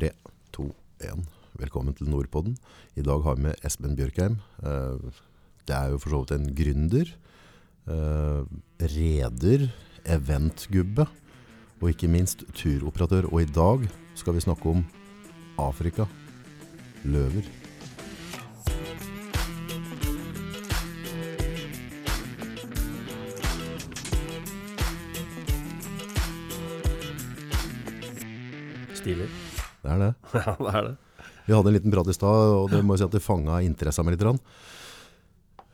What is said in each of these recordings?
Tre, to, én. Velkommen til Nordpodden. I dag har vi med Espen Bjørkheim. Eh, Det er jo for så vidt en gründer. eh, Reder, eventgubbe og ikke minst turoperatør. Og i dag skal vi snakke om Afrika. Løver. Ja, det er det. Vi hadde en liten prat i stad, og det må jeg si at det fanga interessa mi litt.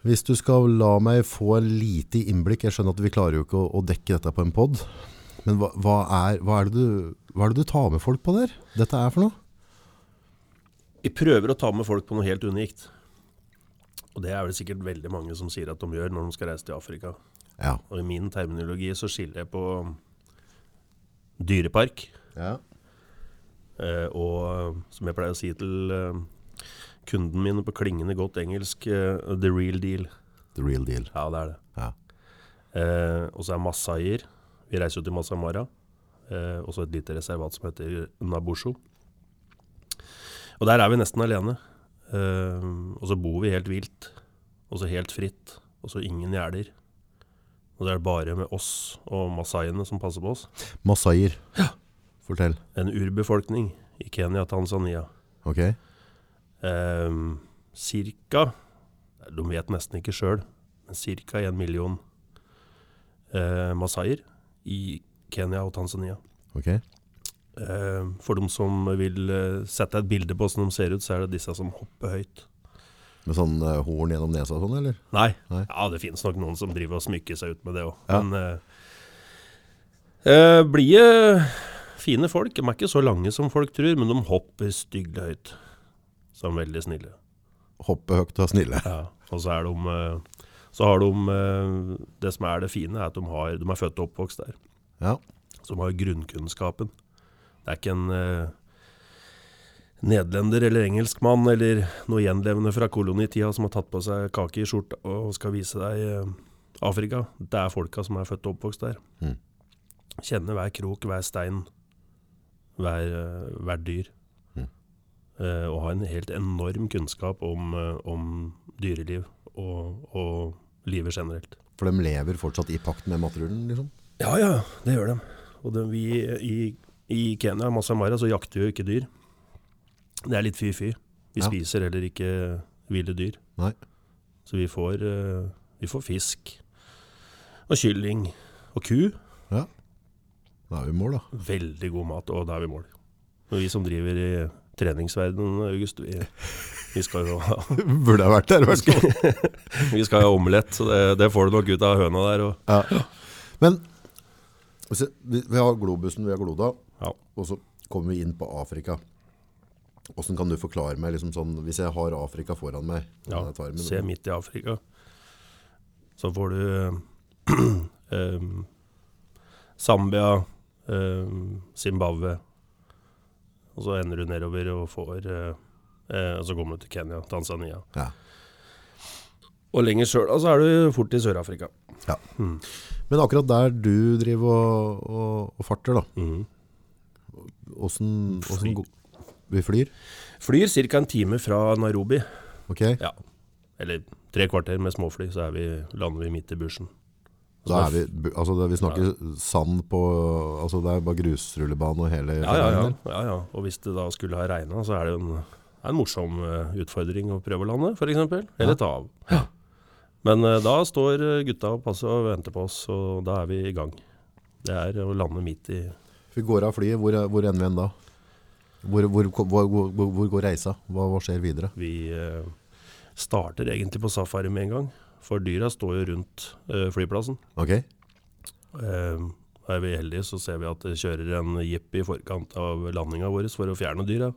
Hvis du skal la meg få en lite innblikk Jeg skjønner at vi klarer jo ikke å, å dekke dette på en pod. Men hva, hva, er, hva, er det du, hva er det du tar med folk på der? Dette er for noe? Vi prøver å ta med folk på noe helt unikt. Og det er vel sikkert veldig mange som sier at de gjør når de skal reise til Afrika. Ja. Og i min terminologi så skiller jeg på dyrepark ja. Eh, og som jeg pleier å si til eh, kunden min på klingende godt engelsk, eh, the real deal. The real deal. Ja, det er det. Ja. Eh, og så er Masaier. Vi reiser jo til Masai Mara. Eh, og så et lite reservat som heter Nabosho. Og der er vi nesten alene. Eh, og så bor vi helt vilt. Og så helt fritt. Og så ingen gjerder. Og det er bare med oss og masaiene som passer på oss. Masaier. Fortell. En urbefolkning i Kenya, Tanzania. Ok. Eh, cirka De vet nesten ikke sjøl, men ca. en million eh, masaier i Kenya og Tanzania. ok. Eh, for de som vil eh, sette et bilde på åssen de ser ut, så er det disse som hopper høyt. Med sånn eh, horn gjennom nesa og sånn, eller? Nei, Nei. ja det finnes nok noen som driver og smykker seg ut med det òg. Ja. Men eh, eh, blide, fine folk. De er ikke så lange som folk tror, men de hopper stygt høyt. Så de er veldig snille. Hoppe høyt og snille. Ja, og så er de eh, Så har de eh, Det som er det fine, er at de, har, de er født og oppvokst der. Ja. Så de har grunnkunnskapen. Det er ikke en eh, nederlender eller engelskmann eller noe gjenlevende fra kolonitida som har tatt på seg kake i skjorta og skal vise deg Afrika. Det er folka som er født og oppvokst der. Mm. Kjenner hver krok, hver stein, hver, hvert dyr. Mm. Eh, og har en helt enorm kunnskap om, eh, om dyreliv og, og livet generelt. For de lever fortsatt i pakt med matrullen? liksom? Ja, ja, det gjør de. Og det, vi i, i Kenya, Masai Mara, så jakter vi jo ikke dyr. Det er litt fy-fy. Vi Ja. spiser heller ikke ville dyr. Nei. Så vi får, eh, vi får fisk og kylling og ku. Da er vi i mål, da. Veldig god mat, og da er vi i mål. Og vi som driver i treningsverdenen, August, vi, vi skal jo ha, Burde ha vært der, i hvert fall. vi skal ha omelett, så det, det får du nok ut av høna der. Og, Ja. Men vi vi har globusen, vi har gloda, Ja. og så kommer vi inn på Afrika. Hvordan kan du forklare meg, liksom sånn, hvis jeg har Afrika foran meg? Ja, tarmen, se midt i Afrika. Så får du eh, Zambia, Zimbabwe. Og så ender du nedover og får eh, eh, Og så kommer du til Kenya, Tanzania. Ja. Og lenger sør da, så er du fort i Sør-Afrika. Ja Men akkurat der du driver og, og, og farter, da, Åssen hvordan, Fly. hvordan vi flyr? Flyr ca. en time fra Nairobi. Ok, Ja. Eller tre kvarter med småfly, så er vi, lander vi midt i bushen. Da er vi, altså det, vi snakker sand på, altså det er bare grusrullebane og hele Ja, ja, ja. ja, ja. Og hvis det da skulle ha regna, så er det jo en, en morsom eh, utfordring å prøve å lande, f.eks. Eller Ja. ta av. Men eh, da står eh, gutta og passer og venter på oss, og da er vi i gang. Det er å lande midt i Vi går av flyet, hvor, hvor ender vi igjen da? Hvor, hvor, hvor, hvor, går reisa? Hva, hva skjer videre? Vi starter egentlig på safari med en gang. For dyra står jo rundt eh, flyplassen. Ok, Eh, er vi heldige, så ser vi at det kjører en jeep i forkant av landinga vår for å fjerne dyra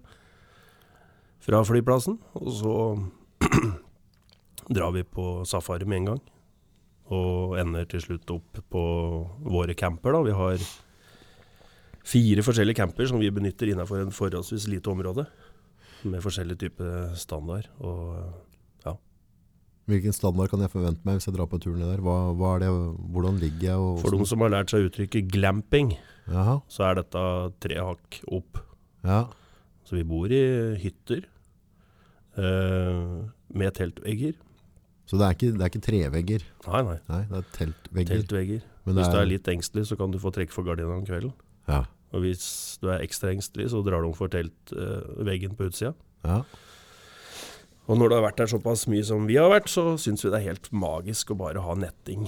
fra flyplassen. Og så drar vi på safari med en gang. Og ender til slutt opp på våre camper. Da. Vi har fire forskjellige camper som vi benytter innenfor en forholdsvis lite område. Med forskjellig type standard. Og Hvilken standard kan jeg forvente meg hvis jeg drar på tur ned der? Hva, hva det, hvordan ligger jeg? Og, for de som har lært seg uttrykket glamping, Jaha, så er dette tre hakk opp. ja. Så vi bor i hytter eh, med teltvegger. Så det er ikke, det er ikke trevegger, Nei, nei. nei, det er teltvegger. Teltvegger. Men det Hvis du er, er litt engstelig, så kan du få trekk for gardina om kvelden. ja, Og hvis du er ekstra engstelig, så drar du om for teltveggen på utsida. ja, Og når du har vært der såpass mye som vi har vært, så syns vi det er helt magisk å bare ha netting.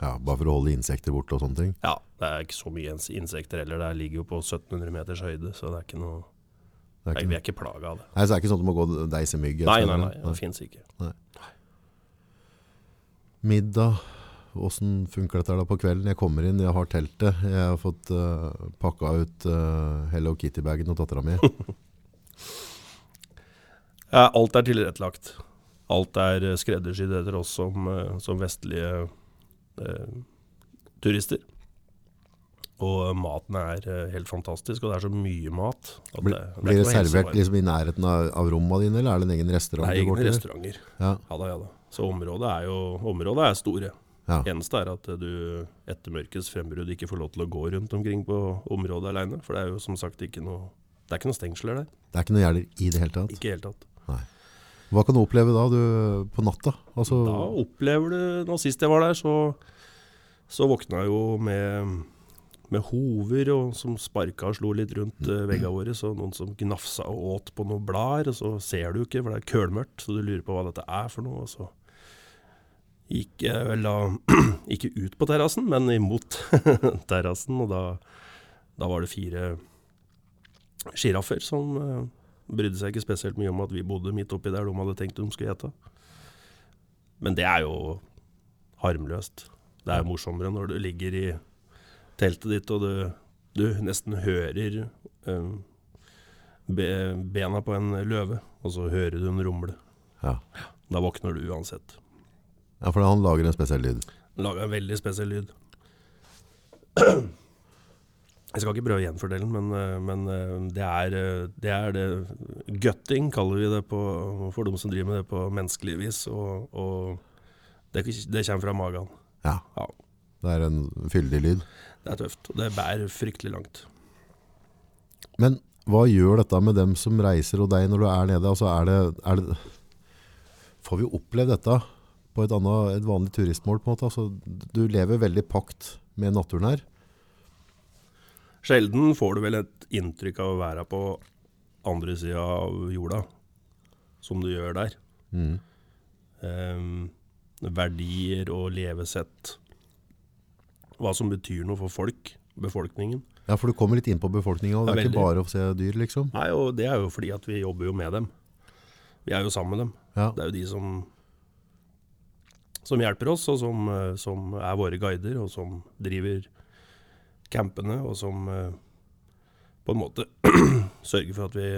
ja, bare for å holde insekter borte og sånne ting. Ja, det er ikke så mye insekter heller. Det ligger jo på 1700 meters høyde, så det er ikke noe Det er ikke, Vi er ikke plaga av det. nei, så det er ikke sånn at du må gå og deise mygg? Nei, nei, nei. Det fins ikke. Middag, hvordan funker dette da på kvelden? Jeg kommer inn, jeg har teltet, jeg har fått uh, pakka ut uh, Hello Kitty-bagen og dattera mi. Ja, alt er tilrettelagt. Alt er eh, skreddersydd etter oss som, eh, som vestlige eh, turister. Og maten er eh, helt fantastisk, og det er så mye mat. at Blir, det- det blir det servert liksom i nærheten av, av rommene dine, eller er det en egen restaurant? Det er egne restauranter. Ja, Ja da, ja da. Så området er jo området er store. ja. Eneste er at du etter mørkets frembrudd ikke får lov til å gå rundt omkring på området aleine. For det er jo som sagt ikke noe Det er ikke noe stengsler der. Det er ikke noe gjerder i det hele tatt. Ikke i det hele tatt. Hva kan du oppleve da, du, på natta? Altså, Da opplever du Nå sist jeg var der, så, så våkna jeg jo med, med hover og, som sparka og slo litt rundt uh, veggene våre. Så noen som gnafsa og åt på noen blader, og så ser du ikke, for det er kølmørkt. Så du lurer på hva dette er for noe. Og så gikk jeg vel da ikke ut på terrassen, men imot terrassen. Og da, da var det fire sjiraffer som eh, brydde seg ikke spesielt mye om at vi bodde midt oppi der de hadde tenkt de skulle gjete. Men det er jo harmløst. Det er jo morsommere når du ligger i teltet ditt og du, du nesten hører um, be, bena på en løve, og så hører du en rumle. ja. Da våkner du uansett. ja, for han lager en spesiell lyd. Han lager en veldig spesiell lyd. Jeg skal ikke prøve å gjenfordele den, men, eh, men eh, det, er, eh, det er det Gutting kaller vi det på, for de som driver med det på menneskelig vis. Og, og det, det kommer fra magen. Ja. Ja. Det er en fyldig lyd. Det er tøft, og det bærer fryktelig langt. Men hva gjør dette med dem som reiser og deg når du er nede? Altså, er det, er det, får vi oppleve dette på et, annet, et vanlig turistmål? på en måte? Altså, du lever veldig pakt med naturen her. Sjelden får du vel et inntrykk av å være på andre sida av jorda, som du gjør der. Mm. Um, verdier og levesett. Hva som betyr noe for folk, befolkningen. Ja, for du kommer litt inn på befolkninga, det Ja, er ikke bare å se dyr, liksom. Nei, og Det er jo fordi at vi jobber jo med dem. Vi er jo sammen med dem. Ja, Det er jo de som, som hjelper oss, og som, eh, som er våre guider, og som driver campene, og som eh, på en måte sørger for at vi,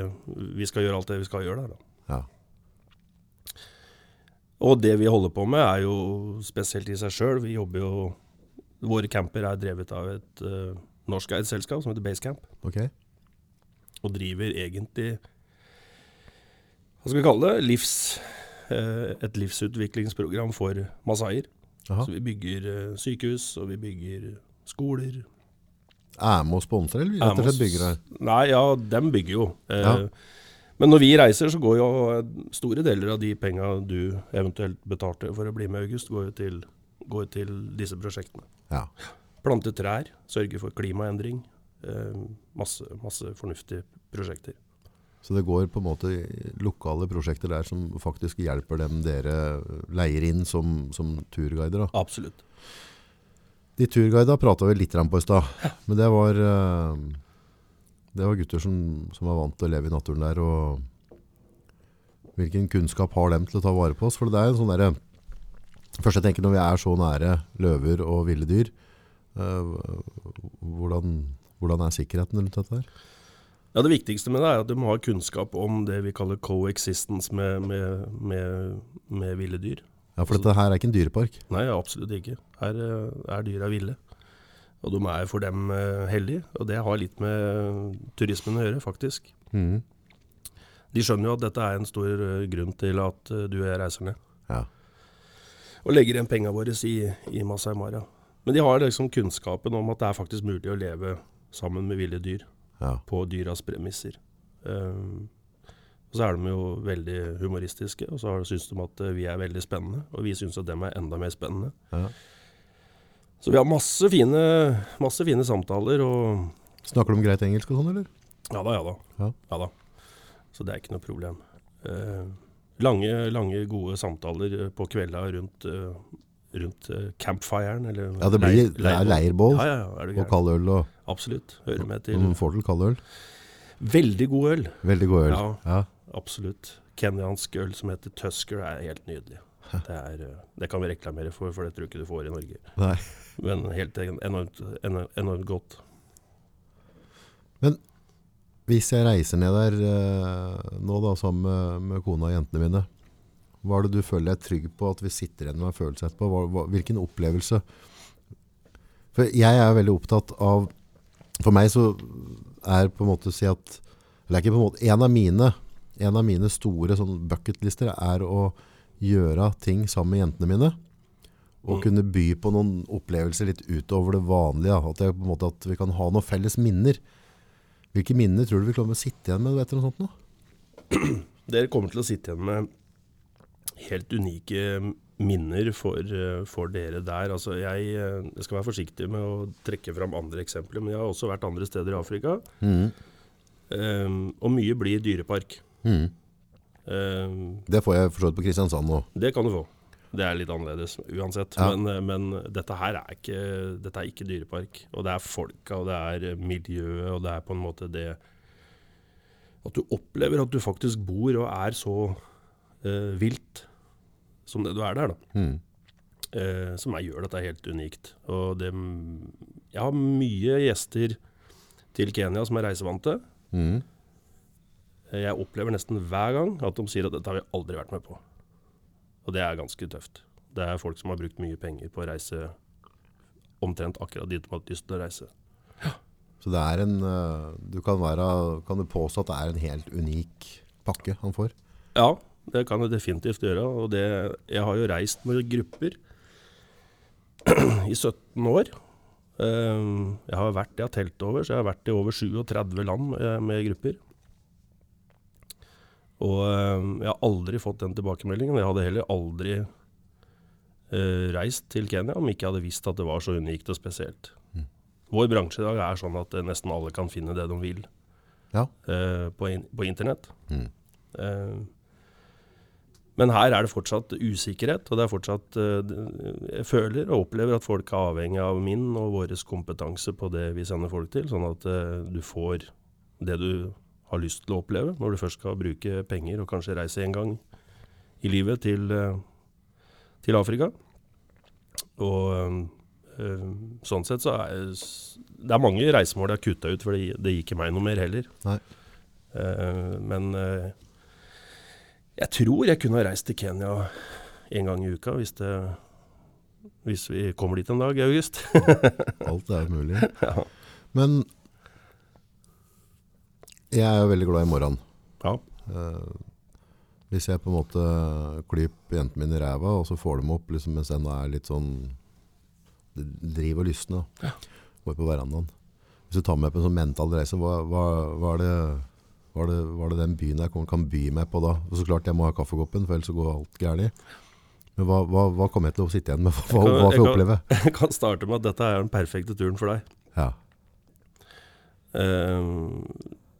vi skal gjøre alt det vi skal gjøre der. Da. ja. Og det vi holder på med er jo spesielt i seg sjøl. Vi jobber jo Våre camper er drevet av et uh, norskeid selskap som heter Basecamp. Okay. og driver egentlig Hva skal vi kalle det? Livs, uh, et livsutviklingsprogram for masaier. Så vi bygger uh, sykehus, og vi bygger skoler. Er med og sponser, eller rett og slett bygger her? Nei, ja, dem bygger jo. Eh, Ja. Men når vi reiser, så går jo eh, store deler av de penga du eventuelt betalte for å bli med i august, går jo til, går til disse prosjektene. Ja. Plante trær, sørge for klimaendring. Eh, masse, masse fornuftige prosjekter. Så det går på en måte lokale prosjekter der som faktisk hjelper dem dere leier inn som, som turguider. Da. Absolutt. De turguida prata vi litt på i stad, men det var, eh, det var gutter som, som var vant til å leve i naturen der. og Hvilken kunnskap har dem til å ta vare på oss? For det er en sånn derre Først jeg tenker når vi er så nære løver og ville dyr, eh, hvordan, hvordan er sikkerheten rundt dette her? Ja, Det viktigste med det er at du må ha kunnskap om det vi kaller coexistence med, med, med, med ville dyr. Ja, For dette her er ikke en dyrepark. Nei, absolutt ikke. Her eh, er dyra ville. Og de er for dem eh, heldige. Og det har litt med turismen å gjøre, faktisk. Mm. De skjønner jo at dette er en stor eh, grunn til at du og jeg reiser ned. Ja. Og legger igjen penga våre i, i Masai Mara. Men de har liksom kunnskapen om at det er faktisk mulig å leve sammen med ville dyr Ja. på dyras premisser. Um, og så er de jo veldig humoristiske, og så syns de at eh, vi er veldig spennende. Og vi syns at dem er enda mer spennende. Ja. Så vi har masse fine, masse fine samtaler, og Snakker om greit engelsk og sånn, eller? Ja da, ja da. Ja. Ja da. Så det er ikke noe problem. Eh, lange, lange, gode samtaler eh, på kvelda rundt, eh, rundt campfiren. Eller Ja, det blir leir- er leirbål Ja, ja, ja, og kaldøl. kald øl og Absolutt. Hører med til. Noen får til kald øl. Veldig god øl. Veldig god øl. Ja. Absolutt. Kenyansk øl som heter Tusker er helt nydelig. Det, er, eh, det kan vi reklamere for, for det tror jeg ikke du får i Norge. Nei. Men helt en- enormt, enormt, enormt godt. Hvis jeg reiser ned der eh, nå da, sammen med, med kona og jentene mine, hva er det du føler deg trygg på at vi sitter igjen med en følelse etterpå? Hva, hva, hvilken opplevelse? For jeg er veldig opptatt av For meg så er på en måte å si at Eller ikke på en måte En av mine, en av mine store sånn bucketlister er å gjøre ting sammen med jentene mine. Og Mm. kunne by på noen opplevelser litt utover det vanlige. At, jeg, måte, at vi kan ha noen felles minner. Hvilke minner tror du vi kommer til å sitte igjen med etter noe sånt nå? Dere kommer til å sitte igjen med helt unike minner for, eh, for dere der. Altså jeg, eh, jeg skal være forsiktig med å trekke fram andre eksempler, men jeg har også vært andre steder i Afrika. Mm. Um, og mye blir dyrepark. Mhm. Uh, Det får jeg forstått på Kristiansand nå. det kan du få. Det er litt annerledes uansett. Ja. Men, eh, men dette her er ikke, dette er ikke dyrepark. Og det er folka, og det er eh, miljøet, og det er på en måte det At du opplever at du faktisk bor og er så uh, vilt som det du er der, da. Mm. Uh, som jeg gjør dette helt unikt. Og det, jeg har mye gjester til Kenya som er reisevante. Mhm. Eh, Jeg opplever nesten hver gang at de sier at dette har vi aldri vært med på. Og det er ganske tøft. Det er folk som har brukt mye penger på å reise omtrent akkurat dit de har lyst til å reise. Så det er en eh, Du kan være Kan du påstå at det er en helt unik pakke han får? Ja, det kan jeg definitivt gjøre. Og det, jeg har jo reist med grupper i 17 år. Eh, Jeg har vært, jeg har telt over, så jeg har vært i over 37 land med, med grupper. Og eh, jeg har aldri fått den tilbakemeldingen. Jeg hadde heller aldri uh, reist til Kenya om ikke jeg hadde visst at det var så unikt og spesielt. Mm. Vår bransje i dag er sånn at eh, nesten alle kan finne det de vil Ja. uh, på, in på internett. Mm. Uh, men her er det fortsatt usikkerhet, og det er fortsatt Jeg føler og opplever at folk er avhengig av min og vår kompetanse på det vi sender folk til, sånn at du får det du har lyst til å oppleve når du først skal bruke penger og kanskje reise en gang i livet til, eh, til Afrika. Og eh, sånn sett så er det er mange reisemål jeg har kutta ut, for det, det gir ikke meg noe mer heller. Nei. Eh, men eh, jeg tror jeg kunne ha reist til Kenya en gang i uka hvis, det, hvis vi kommer dit en dag i august. Alt er mulig. ja. Men jeg er jo veldig glad i morgenen. Ja. Eh, hvis jeg på en måte klyper jenten min i ræva, og så får dem opp liksom, mens den er litt sånn driver og lysner. Ja. Går på verandaen. Hvis du tar meg på en sånn mental reise, hva, hva, hva, er det, hva, er det, hva er det den byen jeg kan by meg på da? Og så klart jeg må ha kaffekoppen, for ellers går alt gærent. Men hva, hva, hva kommer jeg til å sitte igjen med? Hva, hva, får jeg jeg kan- oppleve? Jeg kan starte med at dette er den perfekte turen for deg. Ja. Eh,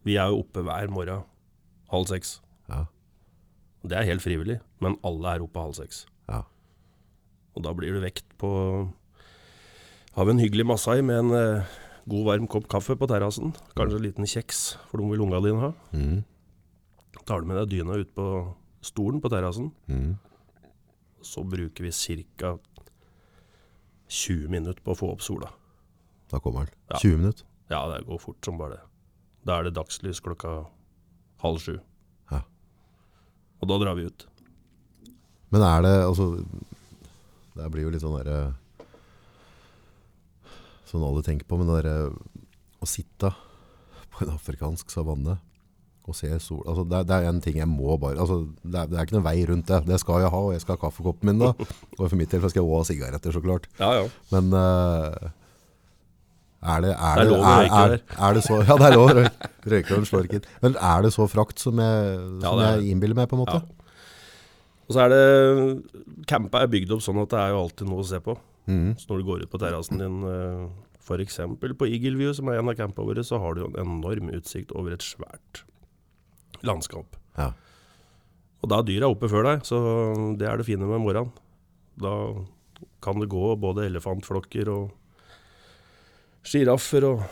vi er jo oppe hver morgen halv seks. Ja. Det er helt frivillig, men alle er oppe halv seks. Ja. Og da blir det vekt på Har vi en hyggelig Masai med en eh, god, varm kopp kaffe på terrassen. Kanskje en liten kjeks, for de vil unga dine ha. Mm. Tar du med deg dyna ut på stolen på terrassen, mm. så bruker vi ca. 20 minutter på å få opp sola. Da kommer den. Ja. 20 minutter. Ja, det går fort som bare det. Da er det dagslys klokka halv sju. Ja. Og da drar vi ut. Men er det altså Det blir jo litt sånn derre Sånn alle tenker på, men det derre å sitte på en afrikansk savanne og se sol altså det, er- det er en ting jeg må bare altså det, er, det er ikke noen vei rundt det. Det skal jeg ha, og jeg skal ha kaffekoppen min da. Og for mitt del skal jeg også ha sigaretter, så klart. Ja, ja. Men eh, Er det, er Det er lov å røyke der. er det så Ja, det er lov å røyke. Røykeloven slår ikke inn. Men er det så frakt som jeg, Ja, som jeg innbiller meg, på en måte? Ja. Og så er det Campa er bygd opp sånn at det er jo alltid noe å se på. Mm. Så når du går ut på terrassen din, f.eks. på Eagle View, som er en av campa våre, så har du en enorm utsikt over et svært landskap. Ja. Og da er dyra oppe før deg, så det er det fine med morgenen. Da kan det gå både elefantflokker og sjiraffer og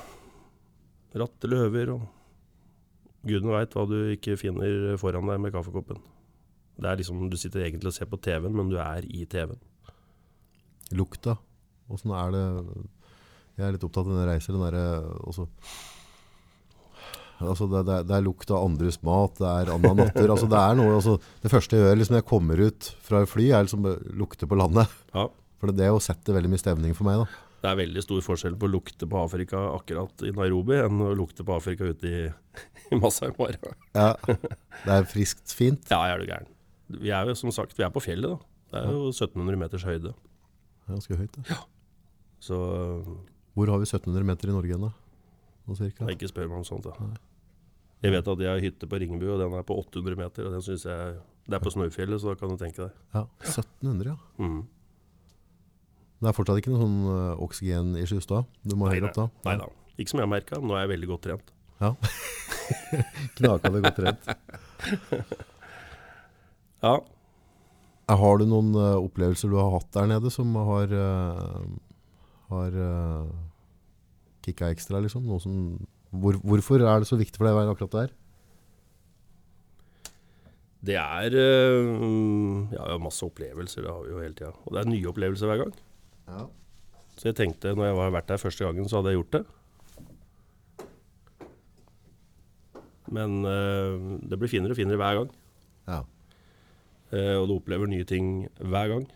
ratteløver og Gudene veit hva du ikke finner foran deg med kaffekoppen. Det er liksom, Du sitter egentlig og ser på TV-en, men du er i TV-en. Lukta. Åssen er det Jeg er litt opptatt av den reisen. den derre også Altså det, det, det er lukt av andres mat, det er Anna Natter altså det, er noe, altså det første jeg gjør liksom, når jeg kommer ut fra et fly, er liksom lukte på landet. Ja. For det det setter veldig mye stemning for meg. da. Det er veldig stor forskjell på å lukte på Afrika akkurat i Nairobi enn å lukte på Afrika ute i, i Masai Mara. Ja, Det er friskt fint. Ja, er du gæren. Vi er jo som sagt vi er på fjellet, da. Det er jo 1700 meters høyde. Det er Ganske høyt. Da. Så Hvor har vi 1700 meter i Norge ennå? ikke spør meg om sånt. da. Jeg vet at jeg har hytte på Ringebu, og den er på 800 meter. Og den synes jeg Det er på Snøfjellet, så da kan du tenke deg. Ja, 1700, ja. Mm. Det er fortsatt ikke noe sånn uh, oksygen-issues da? Du må høyere opp da? Nei da. Ikke som jeg har merka. Nå er jeg veldig godt trent. Ja. Knakende godt trent. Ja. Har du noen uh, opplevelser du har hatt der nede som har, uh, har uh, kicka ekstra, liksom? Som, hvor, hvorfor er det så viktig for deg å være akkurat der? Det er uh, ja, ja, masse opplevelser, det har vi jo hele tida. Og det er nye opplevelser hver gang. Ja. Så jeg tenkte, når jeg var vært der første gangen, så hadde jeg gjort det. Men uh, det blir finere og finere hver gang. Ja. Uh, og du opplever nye ting hver gang.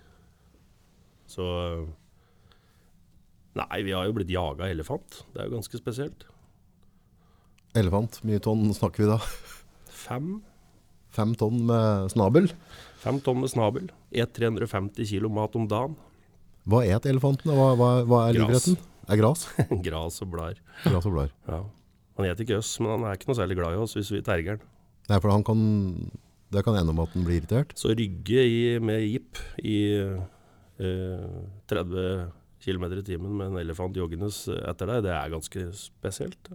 Så eh, Nei, vi har jo blitt jaga elefant. Det er jo ganske spesielt. Elefant, mye tonn snakker vi da? Fem, Fem tonn med snabel. fem tonn med snabel. Et 350 kilo mat om dagen. Hva et elefanten? Hva, hva, hva er livretten? Er gras? Gras og blader. Gras og blader. Ja. Han spiser ikke oss, men han er ikke noe særlig glad i oss hvis vi terger han. Nei, for han kan, det kan ende om at han blir irritert. Så rygge i, med jeep i eh, 30 km i timen med en elefant joggende etter deg, det er ganske spesielt.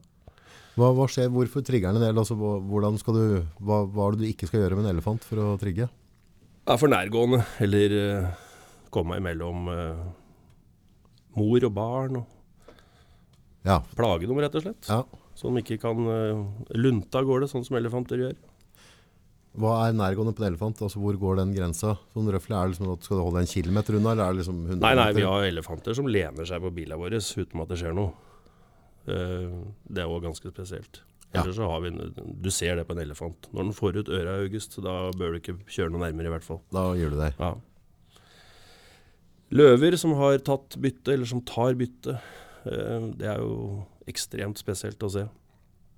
Hva, hva skjer, hvorfor trigger han en del? Altså, hvordan skal du, hva, hva er det du ikke skal gjøre med en elefant for å trigge? Det er for nærgående, eller eh, komme imellom eh, mor og barn, og Ja, plage dem rett og slett. ja. Så de ikke kan eh, lunte av gårde, sånn som elefanter gjør. Hva er nærgående på en elefant? Altså, hvor går den grensa? Sånn røffelig, er det liksom at Skal du holde en kilometer unna, eller er det liksom 100 Nei, nei, vi har elefanter som lener seg på bilene våre uten at det skjer noe. Eh, det er òg ganske spesielt. Ja. Så har vi Du ser det på en elefant. Når den får ut øra i august, da bør du ikke kjøre noe nærmere, i hvert fall. Da gjør du det. Ja. Løver som har tatt bytte, eller som tar bytte, eh, det er jo ekstremt spesielt å se.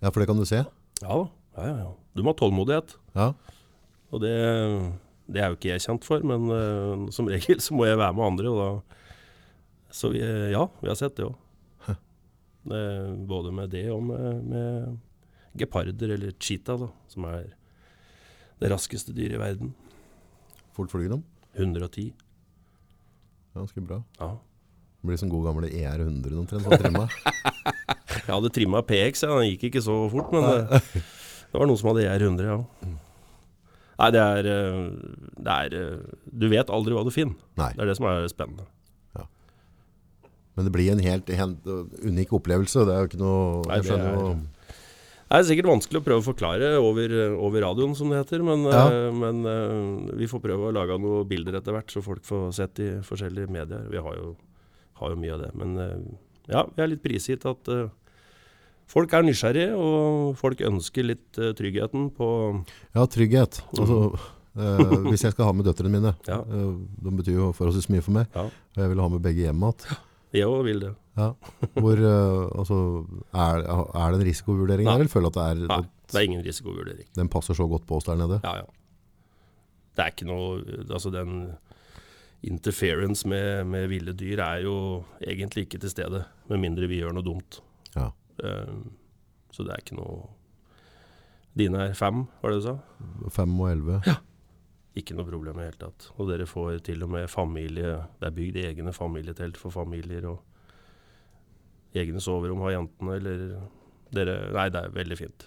Ja, for det kan du se? Ja. Ja, ja, ja. Du må ha tålmodighet. Ja. Og det, det er jo ikke jeg kjent for, men uh, som regel så må jeg være med andre, og da Så vi, ja, vi har sett det òg. Både med det og med, med geparder, eller cheetah, da, som er det raskeste dyret i verden. Fort flyr dem. 110. Ganske bra. Ja. Det blir som god gamle ER100 omtrent. Sånn trimma. Jeg hadde trimma PX, ja. den gikk ikke så fort, men det, det var noen som hadde ER100, ja. Nei, det er, eh, det er eh, Du vet aldri hva du finner. Nei. Det er det som er spennende. Men det blir en helt, helt unik opplevelse. Det er jo ikke noe Nei, det er- jo Det er sikkert vanskelig å prøve å forklare over, over radioen, som det heter. Men, Ja. eh, men eh, vi får prøve å lage noen bilder etter hvert, så folk får sett i forskjellige medier. Vi har jo, har jo mye av det. Men eh, ja, vi er litt prisgitt at folk er nysgjerrige, og folk ønsker litt tryggheten på Ja, trygghet. Altså, eh, hvis jeg skal ha med døtrene mine Ja. De betyr jo forholdsvis mye for meg. Ja. Og jeg vil ha med begge hjem igjen. Jeg òg vil det. Ja. Hvor, uh, altså, er, er det en risikovurdering Nei. der, eller føler at det er, Nei, det er ingen risikovurdering. den passer så godt på oss der nede? Ja, ja. Det er ikke noe Altså, den interference med, med ville dyr er jo egentlig ikke til stede, med mindre vi gjør noe dumt. Ja. Eh, så det er ikke noe Dine er fem, var det du sa? Fem og elleve. Ikke noe problem i det hele tatt. Og dere får til og med familie Det er bygd egne familietelt for familier, og egne soverom har jentene, eller dere Nei, det er veldig fint.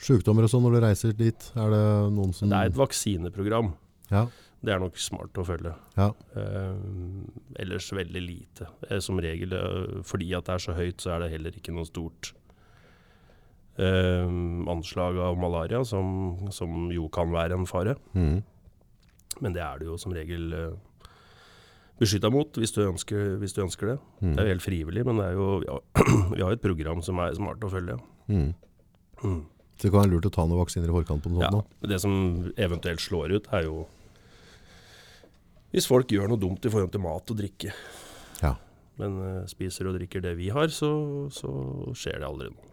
Sjukdommer og sånn når du reiser dit, er det noen som Det er et vaksineprogram. Ja. Det er nok smart å følge. Ja. Eh, ellers veldig lite. Eh, som regel, eh, fordi at det er så høyt, så er det heller ikke noe stort eh, anslag av malaria, som, som jo kan være en fare. Mm. Men det er det jo som regel uh, beskytta mot, hvis du, ønsker, hvis du ønsker det. Mm. Det er jo helt frivillig, men det er jo, ja, vi har et program som er smart å følge. Mm. Mm. Så det kan være lurt å ta noen vaksiner i forkant på noe Ja, sånt nå. det som eventuelt slår ut, er jo hvis folk gjør noe dumt i forhold til mat og drikke. Ja. Men uh, spiser og drikker det vi har, så, så skjer det aldri noe.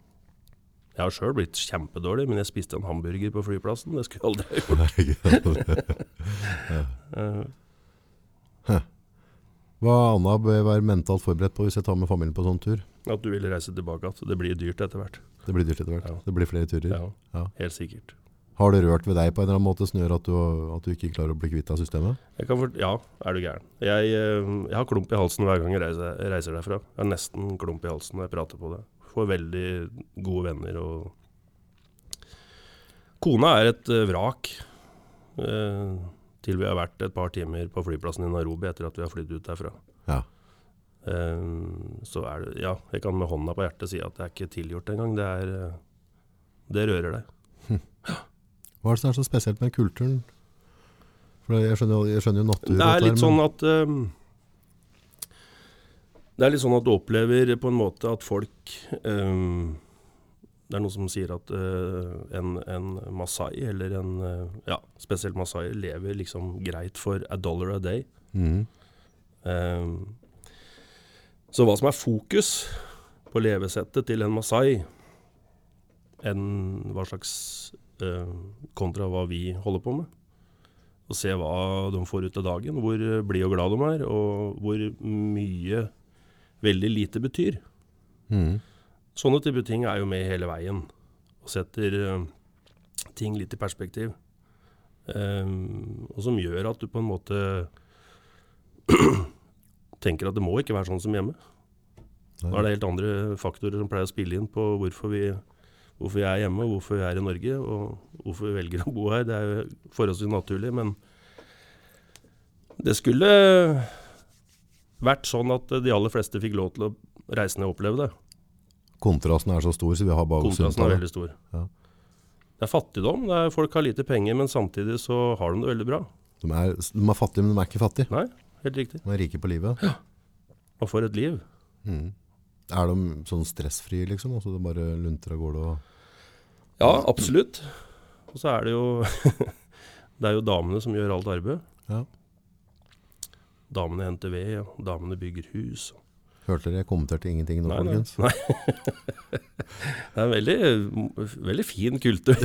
Jeg har sjøl blitt kjempedårlig, men jeg spiste en hamburger på flyplassen. Det skulle jeg aldri ha gjort. Sant. Eh, Hva annet bør jeg være mentalt forberedt på hvis jeg tar med familien på sånn tur? at du vil reise tilbake igjen. Det blir dyrt etter hvert. Det blir dyrt etter hvert. Ja. Det blir flere turer. Ja, Ja. Helt sikkert. Har det rørt ved deg på en eller annen måte som gjør at du, at du ikke klarer å bli kvitt av systemet? Fort, ja, er du gæren. Jeg, eh, jeg har klump i halsen hver gang jeg reiser, reiser derfra. Jeg har nesten klump i halsen når jeg prater på det. Får veldig gode venner og Kona er et eh, vrak. eh, til vi har vært et par timer på flyplassen i Nairobi etter at vi har flydd ut derfra. Ja. Um, så er det Ja, jeg kan med hånda på hjertet si at det er ikke tilgjort engang. Det er eh, Det rører deg. Hva er det som er så spesielt med kulturen? For jeg skjønner, jeg skjønner jo natur. Det er litt sånn at um, Det er litt sånn at du opplever på en måte at folk ehm, Det er noen som sier at uh, en, en masai, eller en uh, Ja, spesielt masai, lever liksom greit for a dollar a day. Mm. Ehm, så hva som er fokus på levesettet til en masai, enn hva slags kontra hva vi holder på med. Og se hva de får ut av dagen, hvor blide og glad de er, og hvor mye veldig lite betyr. Mhm. Sånne type ting er jo med hele veien, og setter eh, ting litt i perspektiv. Um, og som gjør at du på en måte tenker at det må ikke være sånn som hjemme. Da er det helt andre faktorer som pleier å spille inn på hvorfor vi, hvorfor vi er hjemme, og hvorfor vi er i Norge, og hvorfor vi velger å bo her. Det er jo forholdsvis naturlig, men det skulle vært sånn at de aller fleste fikk lov til å reise ned og oppleve det. Kontrasten er så stor, så vi har bare Kontrasten er veldig stor. Ja. Det er fattigdom. Det er, folk har lite penger, men samtidig så har de det veldig bra. De er, de er fattige, men de er ikke fattige. Nei, helt riktig. De er rike på livet. Ja. Og for et liv. Mm. Er de sånn stressfrie, liksom? Altså det bare lunter av gårde og Ja, absolutt. Og så er det jo Det er jo damene som gjør alt arbeid. Ja. Damene henter ved, og damene bygger hus. Hørte dere? Jeg kommenterte ingenting nå, Nei, folkens. Nei. Det er en veldig, veldig fin kultur.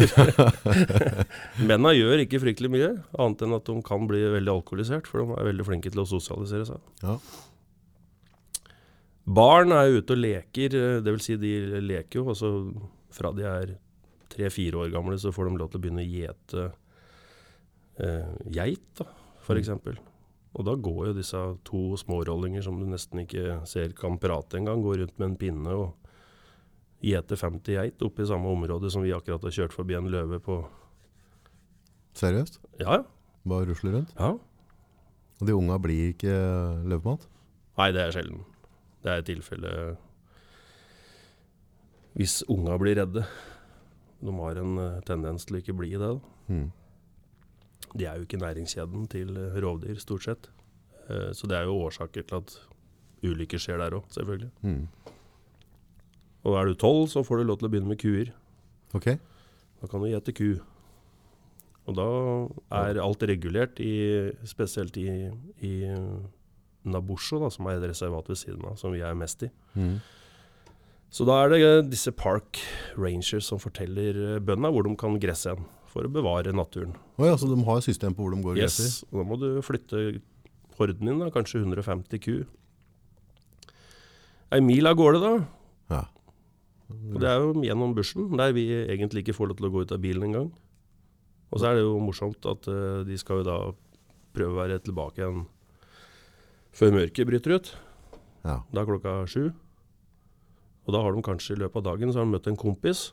Menna gjør ikke fryktelig mye, annet enn at de kan bli veldig alkoholisert, for de er veldig flinke til å sosialisere seg. Ja. Barn er ute og leker, dvs. det vil si de leker jo, altså fra de er tre-fire år gamle så får de lov til å begynne å gjete eh, geit, da, eksempel. Og da går jo disse to smårollinger som du nesten ikke ser kan prate engang, går rundt med en pinne og gjeter 50 geit oppe i samme område som vi akkurat har kjørt forbi en løve på. Seriøst? Ja, ja. Bare rusler rundt? ja. Og de unga blir ikke løvemat? Nei, det er sjelden. Det er tilfelle hvis unga blir redde. De har en eh, tendens til å ikke bli det. Da. Mhm. De er jo ikke næringskjeden til eh, rovdyr, stort sett. Eh, Så det er jo årsaker til at ulykker skjer der òg, selvfølgelig. Mm. Og er du tolv, så får du lov til å begynne med kuer. Ok. Da kan du gjete ku. Og da er alt regulert, i, spesielt i, i Nabosho, da, som er et reservat ved siden av, som vi er mest i. Mm. Så da er det eh, disse park rangers som forteller bøndene hvor de kan gresse hen, for å bevare naturen. Oh ja, så de har et system på hvor de går gresser? Yes, og da må du flytte horden din, da, kanskje 150 ku. Ei mil av gårde, da. Ja. Og det er jo gjennom bushen, der vi egentlig ikke får lov til å gå ut av bilen engang. Og så er det jo morsomt at uh, de skal jo da prøve å være tilbake igjen før mørket bryter ut. Ja. Da er klokka sju. Og da har de kanskje i løpet av dagen så har de møtt en kompis.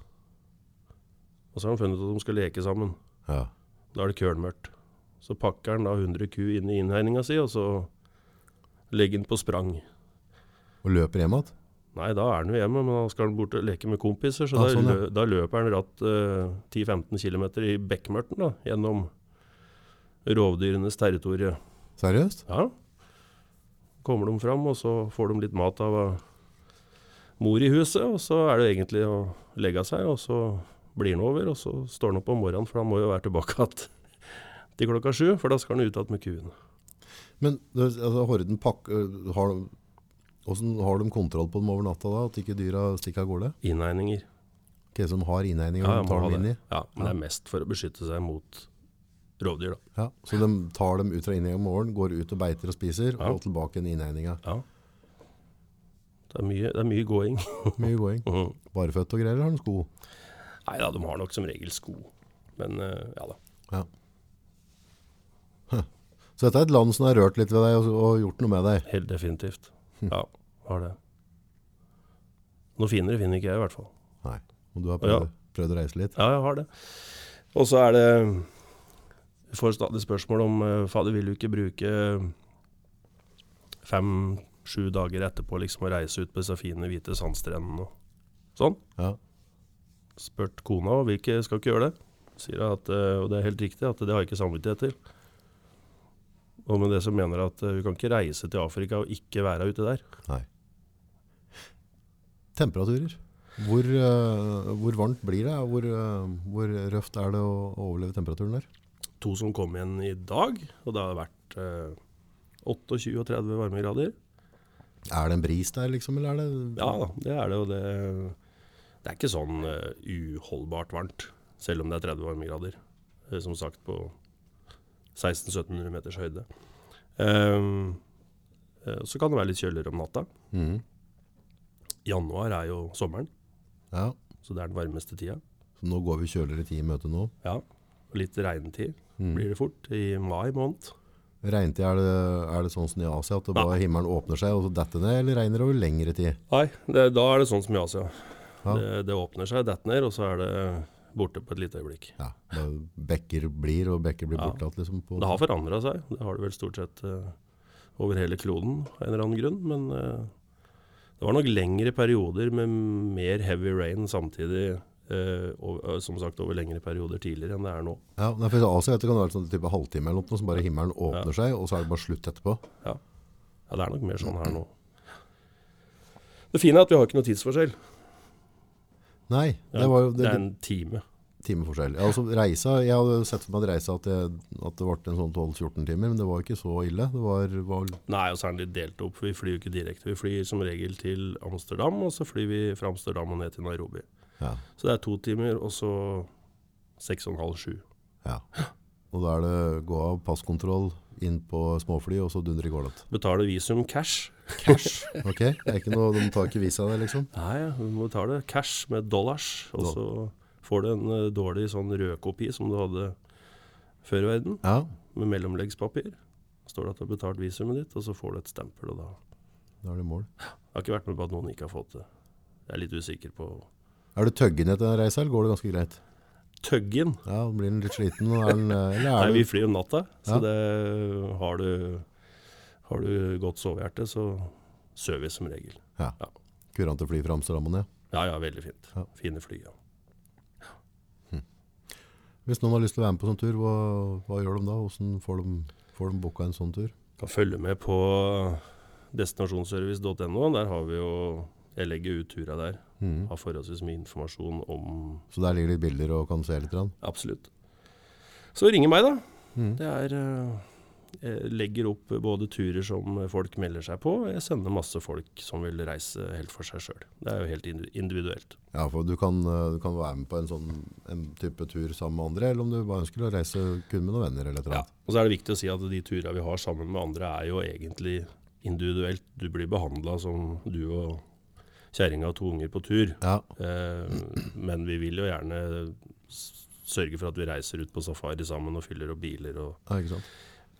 Og så har han funnet ut at de skal leke sammen. ja. Da er det kølmørkt. Så pakker han da 100 ku inn i innhegninga si, og så legger han på sprang. Og løper hjem igjen? Nei, da er han jo hjemme, men da skal han bort og leke med kompiser. Så Ja, da, sånn, ja. da løper han ratt eh, 10-15 km i bekmørten da, gjennom rovdyrenes territorium. Seriøst? Ja. Kommer de fram, og så får de litt mat av mor i huset, og så er det egentlig å legge seg, og så blir han over, og så står han opp om morgenen, for han må jo være tilbake igjen til klokka sju, for da skal han ut igjen med kuen. Men altså, horden pakker har, Hvordan har de kontroll på dem over natta da? At ikke dyra stikker av gårde? Innegninger. Okay, som har innegninger? Ja, de tar dem inn i? Ja, men det er mest for å beskytte seg mot rovdyr, da. Ja. Så de tar dem ut fra innegninga om morgenen, går ut og beiter og spiser, Ja. og tilbake i innegninga? Ja. Det er mye, det er mye gåing. Mye gåing. Mhm. Bareføtt og greier, eller har de sko? Nei da, de har nok som regel sko. Men eh, ja da. Ja. Så dette er et land som har rørt litt ved deg og, og gjort noe med deg. Helt definitivt. Ja, har det. Noe finere finner ikke jeg, i hvert fall. Nei. Og du har Ja. prøvd, prøvd å reise litt. Ja, jeg har det. Og så er det Vi får stadig spørsmål om eh, Fader, vil du ikke bruke fem-sju dager etterpå liksom å reise ut på disse fine, hvite sandstrendene og sånn? Ja. Spurt kona og ikke skal ikke gjøre det. Sier jeg at, eh, og det er helt riktig, at det har jeg ikke samvittighet til. Og med det som mener at eh, vi kan ikke reise til Afrika og ikke være ute der. Nei. Temperaturer. Hvor, eh, hvor varmt blir det? Hvor, hvor røft er det å overleve temperaturen der? To som kom igjen i dag, og det har vært eh, 28 og 30 varmegrader. Er det en bris der, liksom? Eller er det Ja da, det er det. Og det, det er ikke sånn eh, uholdbart varmt, selv om det er 30 varmegrader. Eh, som sagt på 1600-1700 meters høyde. Um, så kan det være litt kjøligere om natta. Mm. Januar er jo sommeren, Ja. så det er den varmeste tida. Så nå går vi kjøligere tid i møte nå. Ja, litt regntid mm. blir det fort i mai måned. Regntid, er det, er det sånn som i Asia, at bare himmelen åpner seg og så detter ned, eller regner det over lengre tid? Nei, det, da er det sånn som i Asia. Ja. Det, det åpner seg, detter ned, og så er det borte på et lite øyeblikk. Ja, bekker blir, og bekker blir Ja. borte igjen, liksom. Det har forandra seg. Det har det vel stort sett uh, over hele kloden av en eller annen grunn. Men uh, det var nok lengre perioder med mer heavy rain samtidig. Uh, eh, som sagt over lengre perioder tidligere enn det er nå. Ja, for altså, Det kan være sånn type halvtime eller noe, som bare himmelen åpner Ja. seg, og så er det bare slutt etterpå. Ja, det er nok mer sånn her nå. Det fine er at vi har ikke noe tidsforskjell. Nei, det var jo det det, er en time. timeforskjell. Ja, altså, reisa, jeg hadde sett for meg reisa at det, at det ble en sånn 12-14 timer, men det var ikke så ille. Det var, var Nei, og så er den litt delt opp. Vi flyr jo ikke direkte. Vi flyr som regel til Amsterdam, og så flyr vi fra Amsterdam og ned til Nairobi. ja, Så det er to timer, og så seks og en halv, sju. ja. Og da er det gå av passkontroll inn på småfly, og så dundre i gårdet. Betaler visum cash. Cash. Ok, det er ikke noe, de tar ikke visa der, liksom. Nei, du må betale cash med dollars, og så får du en uh, dårlig sånn rødkopi som du hadde før i verden, Ja, med mellomleggspapir. Står det at du har betalt visumet ditt, og så får du et stempel, og da da er det mål. Jeg har ikke vært med på at noen ikke har fått det. Jeg er litt usikker på Er du tøggen etter den reise, eller går det ganske greit? Tøggen. Ja, blir den litt sliten? Den, eh, Nei, vi flyr om natta, så Ja. det har du Har du godt sovehjerte, så sover vi som regel. kurant å fly fra Amsterdam og ned? Ja, ja, veldig fint. Ja. Fine fly, ja. Hvis noen har lyst til å være med på sånn tur, hva, hva gjør de da? Hvordan får de, får de booka en sånn tur? Kan følge med på destinasjonsservice.no. Der har vi jo Jeg legger ut tura der. Mm. Har forholdsvis mye informasjon om Så der ligger litt bilder og kan se litt? Absolutt. Så ring meg, da. Mm. Det er eh, Jeg legger opp både turer som folk melder seg på, og jeg sender masse folk som vil reise helt for seg sjøl. Det er jo helt individuelt. Ja, for du kan, eh, du kan være med på en sånn en type tur sammen med andre, eller om du bare ønsker å reise kun med noen venner eller et eller annet. Ja. Og så er det viktig å si at de turene vi har sammen med andre, er jo egentlig individuelt. Du blir behandla som du og kjerringa og to unger på tur. Ja, Eh, men vi vil jo gjerne sørge for at vi reiser ut på safari sammen og fyller opp biler og ja ikke sant.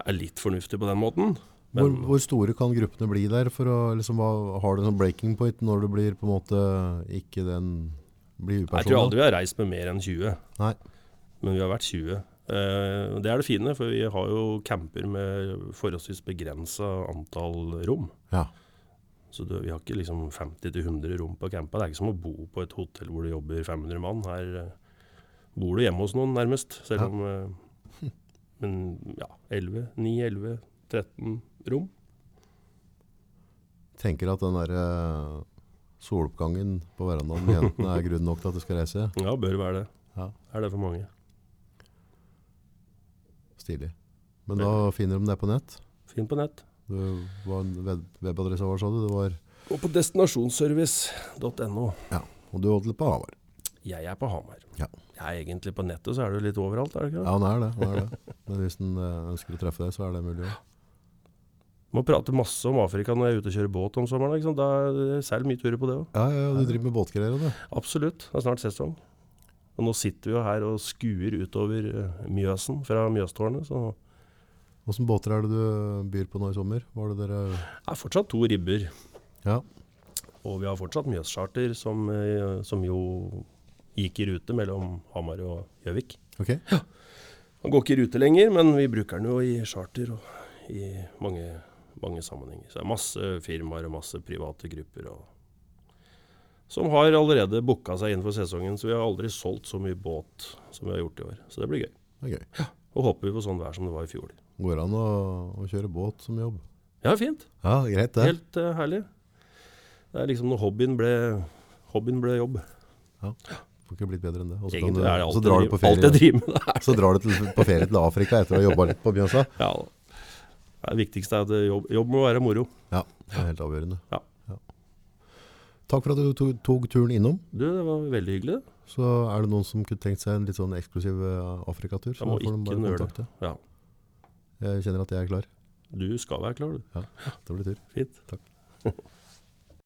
Er litt fornuftig på den måten. Hvor, Men hvor store kan gruppene bli der? For å, liksom, har du en breaking point når du blir på en måte ikke den blir jeg tror aldri vi har reist med mer enn 20. Nei. Men vi har vært 20. Eh, det er det fine, for vi har jo camper med forholdsvis begrensa antall rom. Ja. Så det, vi har ikke liksom 50-100 rom på campa. Det er ikke som å bo på et hotell hvor det jobber 500 mann. Her eh, bor du hjemme hos noen, nærmest. Selv Ja. om eh, Men ja, 11, 9, 11, 13 rom. Tenker at den der eh, soloppgangen på verandaen med jentene er grunn nok til at du skal reise. Ja, bør være det. Ja. Er det for mange. Stilig. Men da finner de det på nett. Finn på nett. Du, hva en web webadresse var, sa du? Det var, Og på destinasjonsservice.no. Ja, og du holdt litt på Hamar. Jeg er på Hamar. Ja. Er egentlig på nettet, så er du litt overalt, er det ikke det? Ja, han er det. Han er det. Men hvis han eh, ønsker å treffe deg, så er det mulig. Ja. Må prate masse om Afrika når jeg er ute og kjører båt om sommeren. Sant? Da er særlig mye turer på det òg. Ja, ja, du driver med båtgreier, du. Absolutt. Det er snart sesong. Og nå sitter vi jo her og skuer utover eh, Mjøsen fra Mjøstårnet. Så Åssen båter er det du byr på nå i sommer? Var det dere det er fortsatt to ribber. Ja. Og vi har fortsatt Mjøscharter, som, eh, som jo gikk i rute mellom Hamar og Gjøvik. Ok. Han går ikke i rute lenger, men vi bruker den jo i charter og i mange, mange sammenhenger. Så det er masse firmaer og masse private grupper og, som har allerede booka seg inn for sesongen. Så vi har aldri solgt så mye båt som vi har gjort i år. Så det blir gøy. Er gøy. Og håper vi på sånn vær som det var i fjor. Går det an å, å kjøre båt som jobb? Ja, fint. Ja, greit det. Helt uh, herlig. Det er liksom når hobbyen ble, hobbyen ble jobb. Får ikke blitt bedre enn det. Og så drar du på ferie, er. så drar du på ferie til Afrika etter å ha jobba litt på Bjørnsa. Ja, det viktigste er at jobb, jobb må være moro. Ja, det er helt avgjørende. Ja. Takk for at du tok, tok turen innom. Du, det var veldig hyggelig. Så er det noen som kunne tenkt seg en litt sånn eksklusiv eh, Afrikatur, så må får de bare kontakte. Ja. Jeg kjenner at jeg er klar. Du skal være klar, du. Det blir tur. Fint.